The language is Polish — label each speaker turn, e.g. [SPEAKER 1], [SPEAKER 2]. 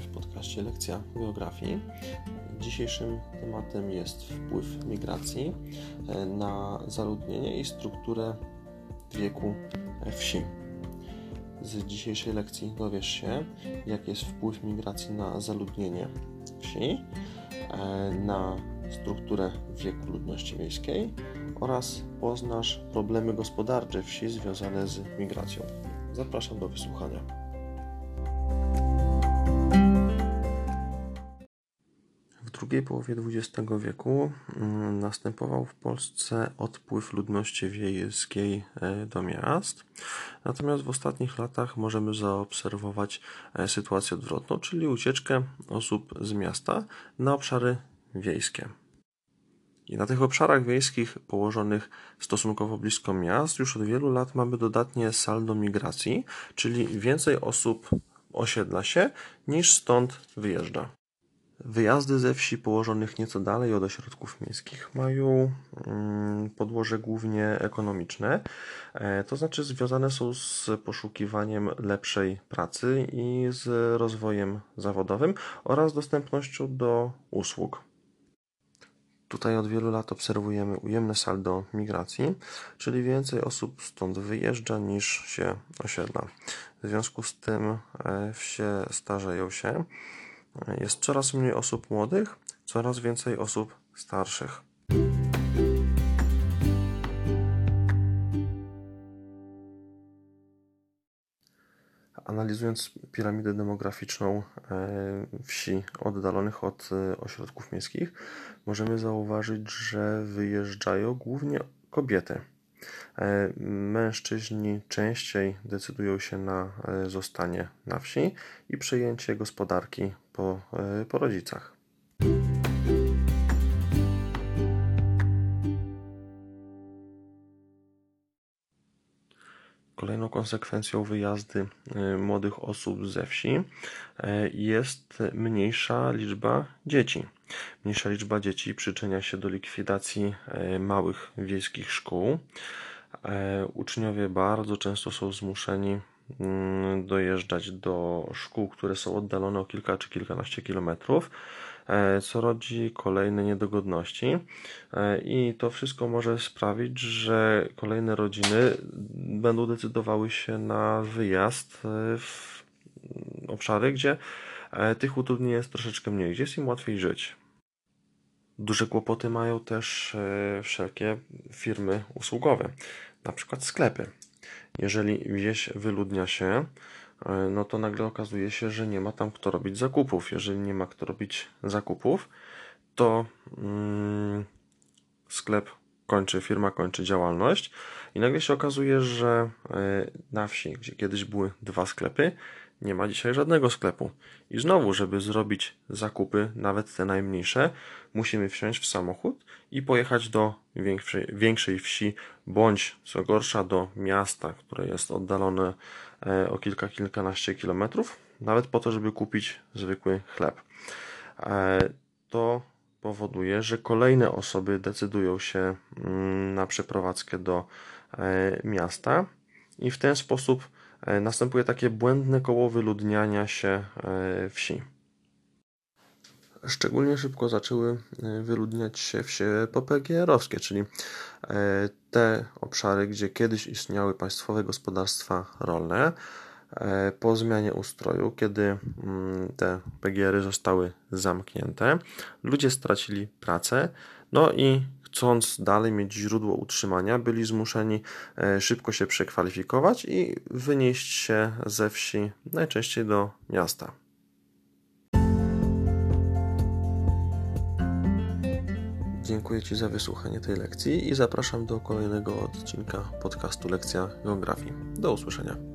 [SPEAKER 1] W podcaście Lekcja Geografii. Dzisiejszym tematem jest wpływ migracji e, na zaludnienie i strukturę wieku wsi. Z dzisiejszej lekcji dowiesz się, jaki jest wpływ migracji na zaludnienie wsi, e, na strukturę wieku ludności miejskiej oraz poznasz problemy gospodarcze wsi związane z migracją. Zapraszam do wysłuchania. Drugiej połowie XX wieku mm, następował w Polsce odpływ ludności wiejskiej e, do miast. Natomiast w ostatnich latach możemy zaobserwować e, sytuację odwrotną, czyli ucieczkę osób z miasta na obszary wiejskie. I na tych obszarach wiejskich położonych stosunkowo blisko miast już od wielu lat mamy dodatnie saldo migracji, czyli więcej osób osiedla się niż stąd wyjeżdża. Wyjazdy ze wsi położonych nieco dalej od ośrodków miejskich mają mm, podłoże głównie ekonomiczne, e, to znaczy związane są z poszukiwaniem lepszej pracy i z rozwojem zawodowym oraz dostępnością do usług. Tutaj od wielu lat obserwujemy ujemne saldo migracji, czyli więcej osób stąd wyjeżdża niż się osiedla. W związku z tym e, wsie starzeją się jest coraz mniej osób młodych, coraz więcej osób starszych. Analizując piramidę demograficzną e, wsi oddalonych od e, ośrodków miejskich, możemy zauważyć, że wyjeżdżają głównie kobiety. E, mężczyźni częściej decydują się na zostanie na wsi i przejęcie gospodarki po, e, po rodzicach. Kolejną konsekwencją wyjazdy e, młodych osób ze wsi e, jest mniejsza liczba dzieci. Mniejsza liczba dzieci przyczynia się do likwidacji małych wiejskich szkół. Uczniowie bardzo często są zmuszeni dojeżdżać do szkół, które są oddalone o kilka czy kilkanaście kilometrów, e, co rodzi kolejne niedogodności. E, I to wszystko może sprawić, że kolejne rodziny będą decydowały się na wyjazd e, w obszary, gdzie tych utrudnień jest troszeczkę mniej, gdzie jest im łatwiej żyć. Duże kłopoty mają też wszelkie firmy usługowe, na przykład sklepy. Jeżeli wieś wyludnia się, e, no to nagle okazuje się, że nie ma tam kto robić zakupów. Jeżeli nie ma kto robić zakupów, to mm, sklep kończy, firma kończy działalność i nagle się okazuje, że e, na wsi, gdzie kiedyś były dwa sklepy, nie ma dzisiaj żadnego sklepu. I znowu, żeby zrobić zakupy, nawet te najmniejsze, musimy wsiąść w samochód i pojechać do większej, większej wsi, bądź co gorsza do miasta, które jest oddalone e, o kilka, kilkanaście kilometrów, nawet po to, żeby kupić zwykły chleb. E, to powoduje, że kolejne osoby decydują się mm, na przeprowadzkę do e, miasta i w ten sposób następuje takie błędne koło wyludniania się e, wsi. Szczególnie szybko zaczęły e, wyludniać się wsie PPGR-owskie, czyli te obszary, gdzie kiedyś istniały państwowe gospodarstwa rolne. Po zmianie ustroju, kiedy mm, te PGR-y zostały zamknięte, ludzie stracili pracę, no i chcąc dalej mieć źródło utrzymania, byli zmuszeni e, szybko się przekwalifikować i wynieść się ze wsi, najczęściej do miasta. Dziękuję Ci za wysłuchanie tej lekcji i zapraszam do kolejnego odcinka podcastu Lekcja Geografii. Do usłyszenia.